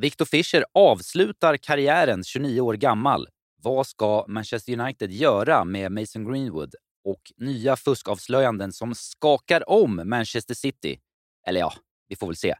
Victor Fischer avslutar karriären 29 år gammal. Vad ska Manchester United göra med Mason Greenwood och nya fuskavslöjanden som skakar om Manchester City? Eller ja, vi får väl se.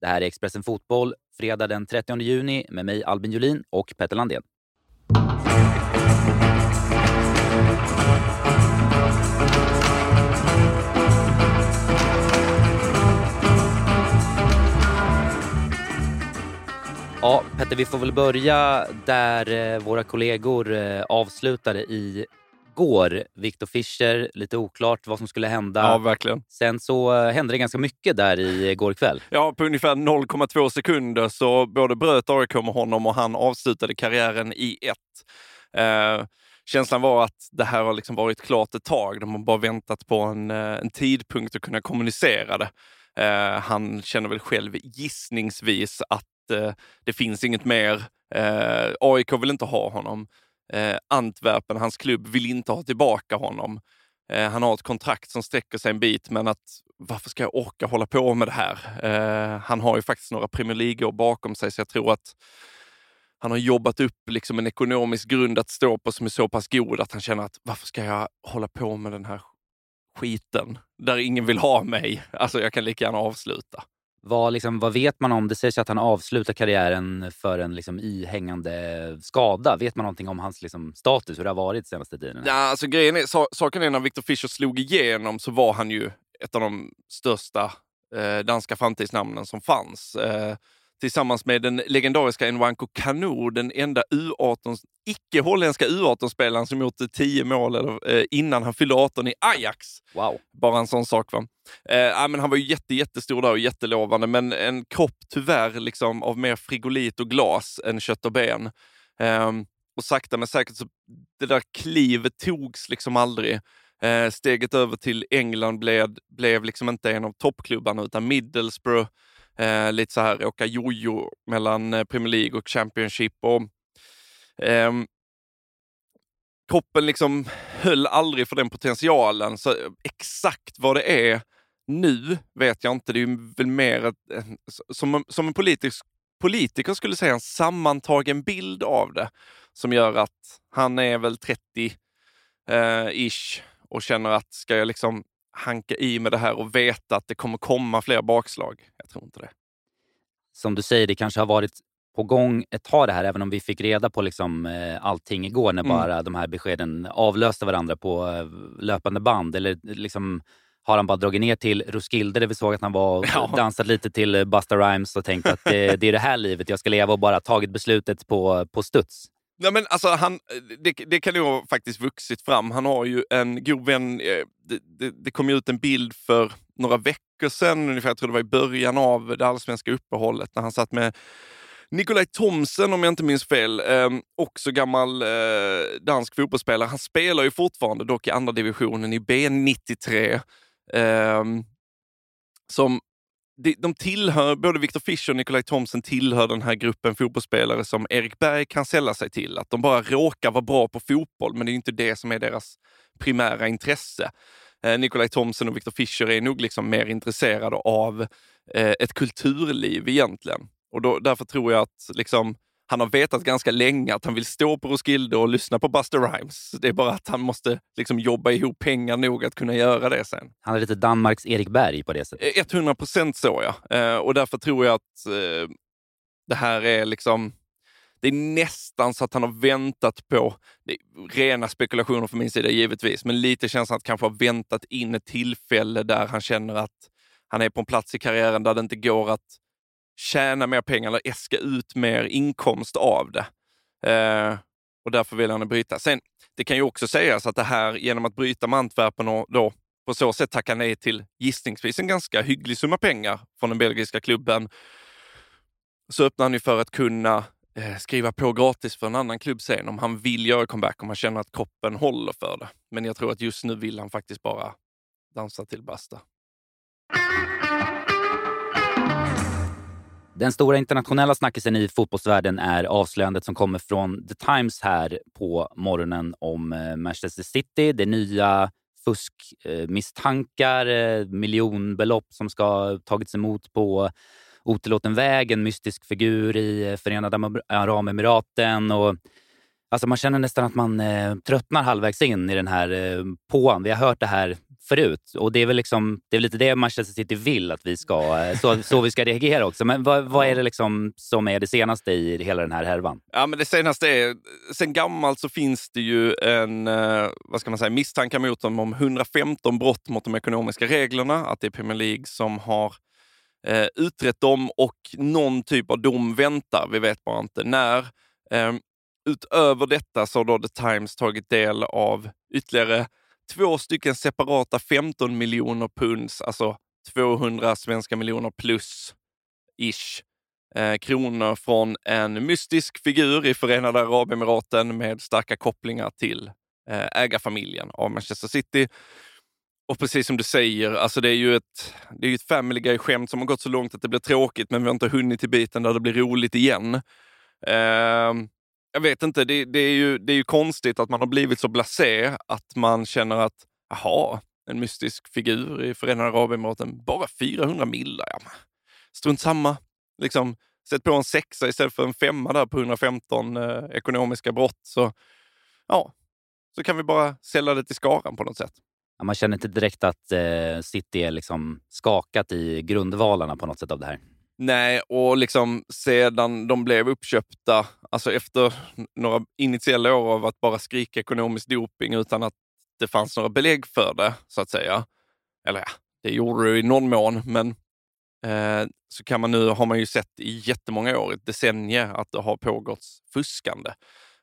Det här är Expressen Fotboll, fredag den 30 juni med mig Albin Julin och Petter Landén. Ja, Petter, vi får väl börja där eh, våra kollegor eh, avslutade i går. Victor Fischer, lite oklart vad som skulle hända. Ja, verkligen. Sen så eh, hände det ganska mycket där i går kväll. Ja, på ungefär 0,2 sekunder så både bröt AIK med honom och han avslutade karriären i ett. Eh, känslan var att det här har liksom varit klart ett tag. De har bara väntat på en, en tidpunkt att kunna kommunicera det. Eh, han känner väl själv gissningsvis att eh, det finns inget mer. Eh, AIK vill inte ha honom. Eh, Antwerpen, hans klubb, vill inte ha tillbaka honom. Eh, han har ett kontrakt som sträcker sig en bit, men att varför ska jag orka hålla på med det här? Eh, han har ju faktiskt några Premier League-år bakom sig, så jag tror att han har jobbat upp liksom en ekonomisk grund att stå på som är så pass god att han känner att varför ska jag hålla på med den här skiten där ingen vill ha mig? Alltså jag kan lika gärna avsluta. Vad, liksom, vad vet man om, det sägs att han avslutar karriären för en liksom, ihängande skada. Vet man någonting om hans liksom, status, hur det har varit senaste tiden? Ja, alltså, grejen är, saken är när Victor Fischer slog igenom så var han ju ett av de största eh, danska framtidsnamnen som fanns. Eh, tillsammans med den legendariska Nwanko Kanu, den enda U18, icke-holländska U18-spelaren som gjort 10 mål eller, eh, innan han fyllde 18 i Ajax. Wow. Bara en sån sak. Va? Eh, men han var ju jätte, jättestor där och jättelovande, men en kropp tyvärr liksom av mer frigolit och glas än kött och ben. Eh, och sakta men säkert, så det där klivet togs liksom aldrig. Eh, steget över till England blev, blev liksom inte en av toppklubbarna utan Middlesbrough Eh, lite så här åka jojo mellan eh, Premier League och Championship. Och, eh, kroppen liksom höll aldrig för den potentialen. Så eh, exakt vad det är nu vet jag inte. Det är väl mer ett, eh, som, som en politisk, politiker skulle säga en sammantagen bild av det som gör att han är väl 30-ish eh, och känner att ska jag liksom hanka i med det här och veta att det kommer komma fler bakslag. Jag tror inte det. Som du säger, det kanske har varit på gång ett tag det här, även om vi fick reda på liksom, eh, allting igår när mm. bara de här beskeden avlöste varandra på eh, löpande band. Eller liksom, har han bara dragit ner till Roskilde där vi såg att han var och ja. dansat lite till eh, Busta Rhymes och tänkt att det, det, är det här livet jag ska leva och bara tagit beslutet på, på studs. Nej, men alltså, han, eh, det, det kan nog ha faktiskt vuxit fram. Han har ju en god vän. Eh, det, det, det kom ju ut en bild för några veckor sedan, ungefär, jag tror det var i början av det allsvenska uppehållet, när han satt med Nikolaj Thomsen, om jag inte minns fel, eh, också gammal eh, dansk fotbollsspelare. Han spelar ju fortfarande, dock i andra divisionen i B93. Eh, som de tillhör, både Victor Fischer och Nikolaj Thomsen tillhör den här gruppen fotbollsspelare som Erik Berg kan sälla sig till. Att de bara råkar vara bra på fotboll, men det är inte det som är deras primära intresse. Eh, Nikolaj Thomsen och Victor Fischer är nog liksom mer intresserade av eh, ett kulturliv egentligen. Och då, därför tror jag att liksom, han har vetat ganska länge att han vill stå på Roskilde och lyssna på Buster Rhymes. Det är bara att han måste liksom jobba ihop pengar nog att kunna göra det sen. Han är lite Danmarks Erik Berg på det sättet. 100 eh, procent så ja. Eh, och därför tror jag att eh, det här är liksom det är nästan så att han har väntat på, rena spekulationer från min sida givetvis, men lite känslan att kanske har väntat in ett tillfälle där han känner att han är på en plats i karriären där det inte går att tjäna mer pengar eller äska ut mer inkomst av det. Eh, och därför vill han bryta. Sen, det kan ju också sägas att det här, genom att bryta med Antwerpen och då på så sätt tacka nej till gissningsvis en ganska hygglig summa pengar från den belgiska klubben, så öppnar han ju för att kunna eh, skriva på gratis för en annan klubb sen om han vill göra comeback, om han känner att kroppen håller för det. Men jag tror att just nu vill han faktiskt bara dansa till basta. Den stora internationella snackisen i fotbollsvärlden är avslöjandet som kommer från The Times här på morgonen om eh, Manchester City. Det nya fuskmisstankar, eh, miljonbelopp som ska ha tagits emot på otillåten väg, en mystisk figur i eh, Förenade Arabemiraten. Och, alltså man känner nästan att man eh, tröttnar halvvägs in i den här eh, påan. Vi har hört det här förut. Och det är väl liksom, det är lite det Manchester City vill att vi ska, eh, så, så vi ska reagera också. Men vad, vad, är det liksom som är det senaste i hela den här härvan? Ja, men det senaste är, sen gammalt så finns det ju en eh, vad ska man säga, misstankar mot dem om 115 brott mot de ekonomiska reglerna. Att det är Premier League som har eh, utrett dem och någon typ av dom väntar. Vi vet bara inte när. Eh, utöver detta så har då The Times tagit del av ytterligare två stycken separata 15 miljoner punds, alltså 200 svenska miljoner plus ish eh, kronor från en mystisk figur i Förenade Arabemiraten med starka kopplingar till eh, ägarfamiljen av Manchester City. Och precis som du säger, alltså det är ju ett, det är ett Family Guy-skämt som har gått så långt att det blir tråkigt, men vi har inte hunnit till biten där det blir roligt igen. Eh, jag vet inte, det, det, är ju, det är ju konstigt att man har blivit så blasé att man känner att, jaha, en mystisk figur i Förenade Arabemiraten, bara 400 millar. Ja, strunt samma. Liksom, sätt på en sexa istället för en femma där på 115 eh, ekonomiska brott. Så, ja, så kan vi bara sälja det till skaran på något sätt. Ja, man känner inte direkt att eh, City är liksom skakat i grundvalarna på något sätt av det här. Nej, och liksom sedan de blev uppköpta, alltså efter några initiella år av att bara skrika ekonomisk doping utan att det fanns några belägg för det, så att säga. Eller ja, det gjorde det i någon mån, men eh, så kan man nu, har man ju sett i jättemånga år, ett decennium, att det har pågått fuskande.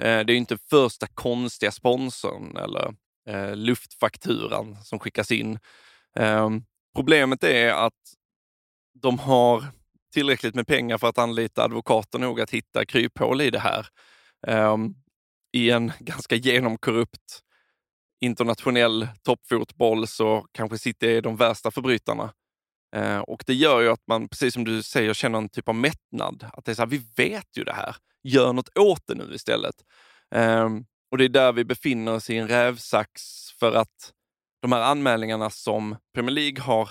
Eh, det är inte första konstiga sponsorn eller eh, luftfakturan som skickas in. Eh, problemet är att de har tillräckligt med pengar för att anlita advokater nog att hitta kryphål i det här. Um, I en ganska genomkorrupt internationell toppfotboll så kanske City är de värsta förbrytarna. Uh, och det gör ju att man, precis som du säger, känner en typ av mättnad. Att det är så här, vi vet ju det här. Gör något åt det nu istället. Um, och det är där vi befinner oss i en rävsax för att de här anmälningarna som Premier League har,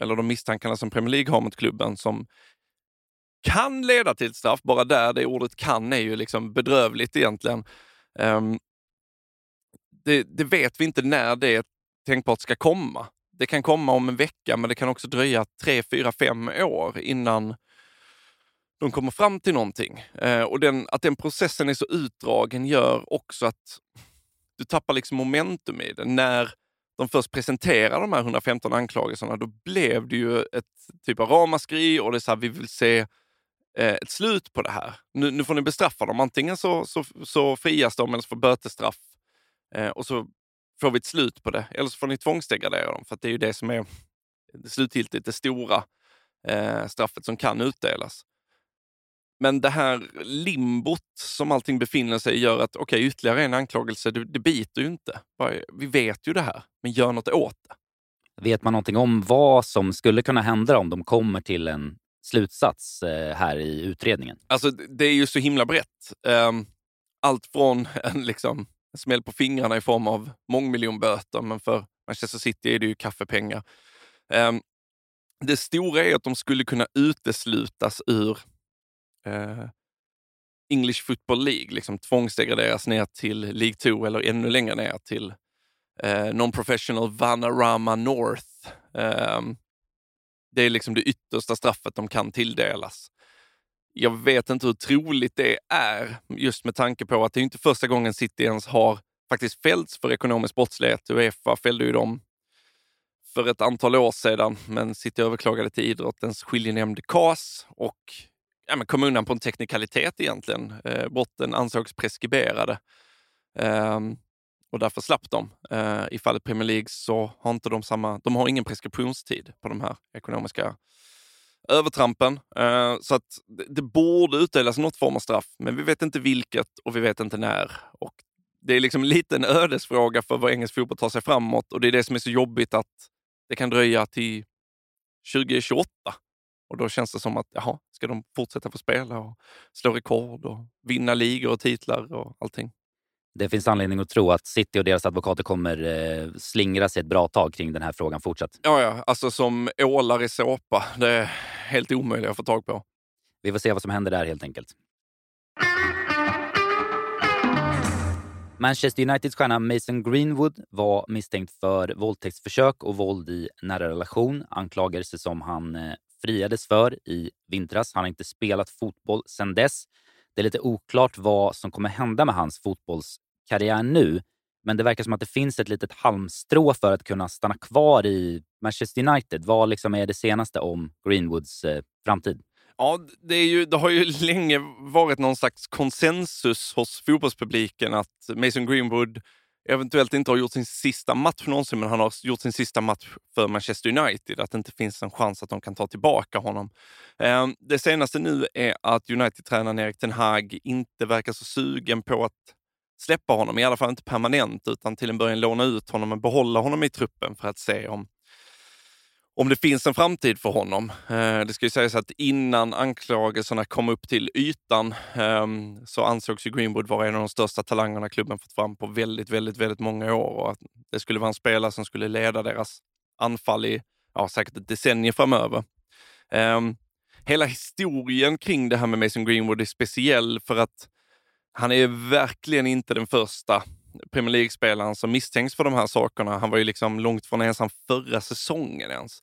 eller de misstankarna som Premier League har mot klubben som kan leda till ett straff. Bara där, det ordet kan är ju liksom bedrövligt egentligen. Um, det, det, vet vi inte när det tänkbart ska komma. Det kan komma om en vecka, men det kan också dröja tre, fyra, fem år innan de kommer fram till någonting. Uh, och den, att den processen är så utdragen gör också att du tappar liksom momentum i det. När de först presenterar de här 115 anklagelserna, då blev det ju ett typ av ramaskri och det är så här, vi vill se eh, Eh, ett slut på det här. Nu, nu får ni bestraffa dem. Antingen så, så, så frias de eller så får bötesstraff. Eh, och så får vi ett slut på det. Eller så får ni tvångsdegradera dem. För det är ju det som är slutgiltigt det stora eh, straffet som kan utdelas. Men det här limbot som allting befinner sig i gör att okej, okay, ytterligare en anklagelse, det, det biter ju inte. Vi vet ju det här, men gör något åt det. Vet man någonting om vad som skulle kunna hända om de kommer till en slutsats eh, här i utredningen? Alltså, det är ju så himla brett. Ehm, allt från en liksom, smäll på fingrarna i form av mångmiljonböter, men för Manchester City är det ju kaffepengar. Ehm, det stora är att de skulle kunna uteslutas ur eh, English Football League, liksom tvångsdegraderas ner till League 2 eller ännu längre ner till eh, Non-Professional Vanarama North. Um, det är liksom det yttersta straffet de kan tilldelas. Jag vet inte hur troligt det är, just med tanke på att det är inte första gången City ens har faktiskt fällts för ekonomisk brottslighet. Uefa fällde ju dem för ett antal år sedan, men City överklagade till idrottens skiljenämnd CAS och ja, men kom undan på en teknikalitet egentligen. Eh, brotten ansågs preskriberade. Um, och därför slapp de. Eh, I fallet Premier League så har inte de samma, de har ingen preskriptionstid på de här ekonomiska övertrampen. Eh, så att det, det borde utdelas något form av straff, men vi vet inte vilket och vi vet inte när. Och det är liksom lite en ödesfråga för vad engelsk fotboll tar sig framåt och det är det som är så jobbigt att det kan dröja till 2028. Och då känns det som att, jaha, ska de fortsätta få spela och slå rekord och vinna ligor och titlar och allting? Det finns anledning att tro att City och deras advokater kommer eh, slingra sig ett bra tag kring den här frågan fortsatt. Ja, ja, alltså som ålar i såpa. Det är helt omöjligt att få tag på. Vi får se vad som händer där helt enkelt. Manchester Uniteds stjärna Mason Greenwood var misstänkt för våldtäktsförsök och våld i nära relation. Anklagelser som han eh, friades för i vintras. Han har inte spelat fotboll sedan dess. Det är lite oklart vad som kommer hända med hans fotbollskarriär nu. Men det verkar som att det finns ett litet halmstrå för att kunna stanna kvar i Manchester United. Vad liksom är det senaste om Greenwoods eh, framtid? Ja, det, är ju, det har ju länge varit någon slags konsensus hos fotbollspubliken att Mason Greenwood eventuellt inte har gjort sin sista match någonsin, men han har gjort sin sista match för Manchester United. Att det inte finns en chans att de kan ta tillbaka honom. Ehm, det senaste nu är att United-tränaren Erik Ten Hag inte verkar så sugen på att släppa honom, i alla fall inte permanent, utan till en början låna ut honom och behålla honom i truppen för att se om om det finns en framtid för honom. Eh, det ska ju sägas att innan anklagelserna kom upp till ytan ehm, så ansågs ju Greenwood vara en av de största talangerna klubben fått fram på väldigt, väldigt, väldigt många år och att det skulle vara en spelare som skulle leda deras anfall i ja, säkert ett decennium framöver. Ehm, hela historien kring det här med Mason Greenwood är speciell för att han är verkligen inte den första Premier League-spelaren som misstänks för de här sakerna. Han var ju liksom långt från ensam förra säsongen ens.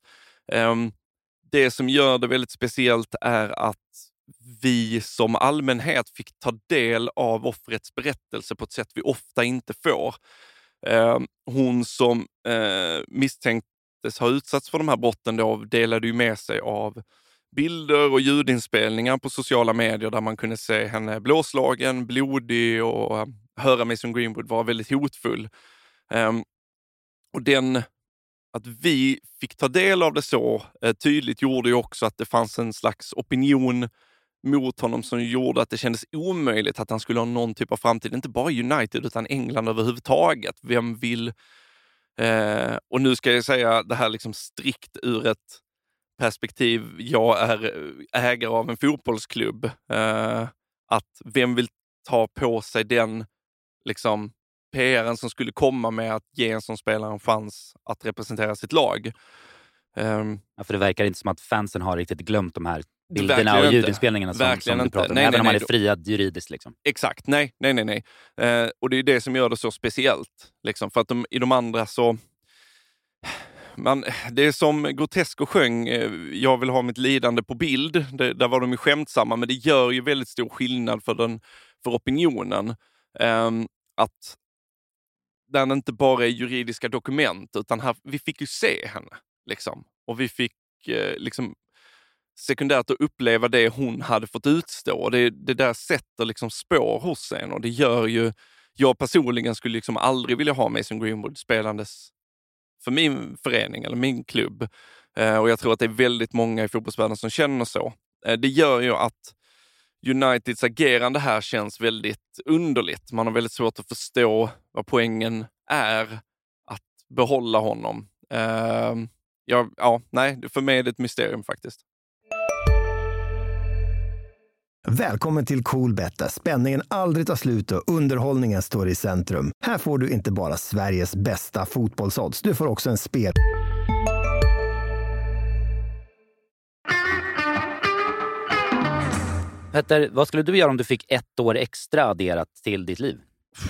Um, det som gör det väldigt speciellt är att vi som allmänhet fick ta del av offrets berättelse på ett sätt vi ofta inte får. Um, hon som uh, misstänktes ha utsatts för de här brotten då delade ju med sig av bilder och ljudinspelningar på sociala medier där man kunde se henne blåslagen, blodig och höra Mason Greenwood vara väldigt hotfull. Um, och den, att vi fick ta del av det så eh, tydligt gjorde ju också att det fanns en slags opinion mot honom som gjorde att det kändes omöjligt att han skulle ha någon typ av framtid. Inte bara United utan England överhuvudtaget. Vem vill... Eh, och nu ska jag säga det här liksom strikt ur ett perspektiv. Jag är eh, ägare av en fotbollsklubb. Eh, att vem vill ta på sig den liksom, PRen som skulle komma med att ge en sån spelare en chans att representera sitt lag. Um, ja, för det verkar inte som att fansen har riktigt glömt de här bilderna och ljudinspelningarna som, som du pratar om. Nej, Även nej, om man är friad juridiskt. Liksom. Exakt, nej, nej, nej. nej. Uh, och det är det som gör det så speciellt. Liksom, för att de, i de andra så... Man, det är som Grotesco sjöng, eh, jag vill ha mitt lidande på bild. Det, där var de ju skämtsamma, men det gör ju väldigt stor skillnad för, den, för opinionen. Ehm, att den inte bara är juridiska dokument, utan här, vi fick ju se henne. Liksom. Och vi fick eh, liksom sekundärt att uppleva det hon hade fått utstå. Och det, det där sätter liksom spår hos en och det gör ju... Jag personligen skulle liksom aldrig vilja ha Mason Greenwood spelandes för min förening eller min klubb. Eh, och jag tror att det är väldigt många i fotbollsvärlden som känner så. Eh, det gör ju att Uniteds agerande här känns väldigt underligt. Man har väldigt svårt att förstå vad poängen är att behålla honom. Uh, ja, ja, nej, för mig är det ett mysterium faktiskt. Välkommen till Coolbet där spänningen aldrig tar slut och underhållningen står i centrum. Här får du inte bara Sveriges bästa fotbollsodds, du får också en spel... Petter, vad skulle du göra om du fick ett år extra adderat till ditt liv?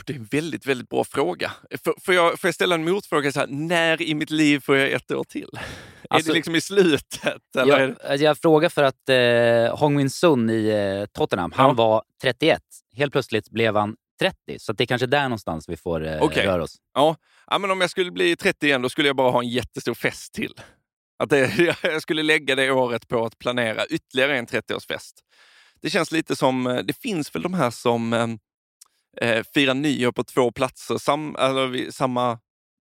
Det är en väldigt, väldigt bra fråga. Får, får, jag, får jag ställa en motfråga? Så här, när i mitt liv får jag ett år till? Alltså, är det alltså- liksom i slutet? Eller? Jag, alltså jag frågar för att eh, Hong Min Sun i eh, Tottenham, han var 31. Helt plötsligt blev han 30. Så det är kanske där någonstans vi får eh, okay. röra oss. Ja. ja, men om jag skulle bli 30 igen, då skulle jag bara ha en jättestor fest till. Att det, jag skulle lägga det året på att planera ytterligare en 30-årsfest det känns lite som, eh, det finns väl de här som eh, eh firar nyår på två platser, sam, eller samma,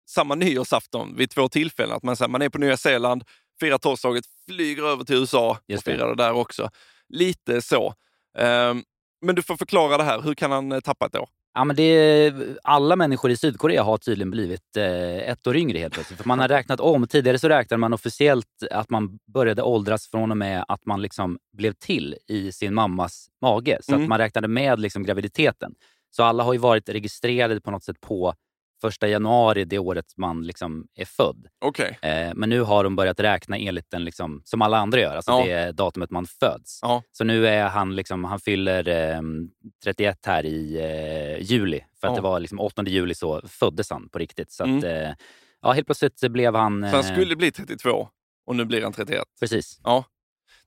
samma nyårsafton vid två tillfällen. Att man, här, man är på Nya Zeeland, firar tolvslaget, flyger över till USA och firar det där också. Lite så. Eh, men du får förklara det här, hur kan han eh, tappa ett år? Ja, men det, alla människor i Sydkorea har tydligen blivit eh, ett år yngre helt plötsligt. För man har räknat om. Tidigare så räknade man officiellt att man började åldras från och med att man liksom blev till i sin mammas mage. Så mm. att man räknade med liksom graviditeten. Så alla har ju varit registrerade på något sätt på första januari det året man liksom är född. Okej. Eh, men nu har de börjat räkna enligt den, liksom, som alla andra gör, alltså Ja. det datumet man föds. Ja. Så nu är han, liksom, han fyller eh, 31 här i eh, juli. För att Ja. det var liksom 8 juli så föddes han på riktigt. Så Mm. att, eh, ja, helt plötsligt blev han... Så han eh, skulle bli 32 och nu blir han 31. Precis.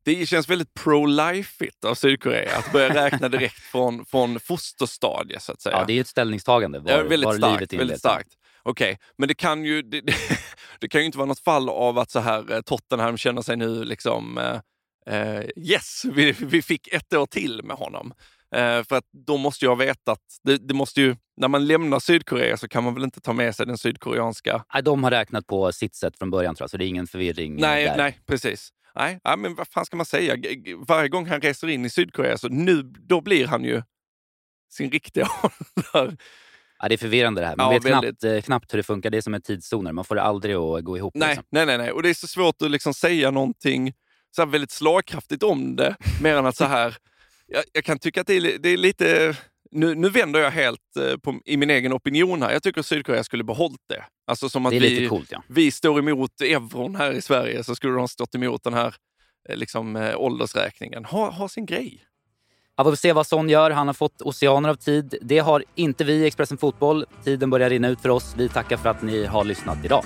Det känns väldigt pro-life-igt av Sydkorea att börja räkna direkt från, från fosterstadiet så att säga. Ja, det är ett ställningstagande. Var, Ja, väldigt var starkt. livet väldigt starkt. Okej, men det kan ju det, det kan ju inte vara något fall av att så här eh, Tottenham känner sig nu liksom eh, eh, yes, vi, vi fick ett år till med honom. Eh, för att då måste jag veta att det, det måste ju, när man lämnar Sydkorea så kan man väl inte ta med sig den sydkoreanska... Nej, de har räknat på sitt sätt från början tror jag, så det är ingen förvirring Nej, där. nej, precis. Nej, men vad fan ska man säga? Varje gång han reser in i Sydkorea så nu, då blir han ju sin riktiga ålder. Ja, det är förvirrande det här. Man Ja, vet väldigt. knappt, eh, knappt hur det funkar. Det är som en tidszoner. Man får det aldrig att gå ihop. Nej, Liksom. nej, nej, nej. Och det är så svårt att liksom säga någonting så här väldigt slagkraftigt om det. Mer än att så här, jag, jag kan tycka att det är, det är lite... Nu, nu vänder jag helt eh, på, i min egen opinion här. Jag tycker att Sydkorea skulle behållit det. Alltså som att Det är lite vi, coolt ja. vi står emot euron här i Sverige så skulle de stått emot den här eh, liksom, eh, åldersräkningen. Ha, ha sin grej. Ja, vi får se vad Son gör. Han har fått oceaner av tid. Det har inte vi i Expressen Fotboll. Tiden börjar rinna ut för oss. Vi tackar för att ni har lyssnat idag.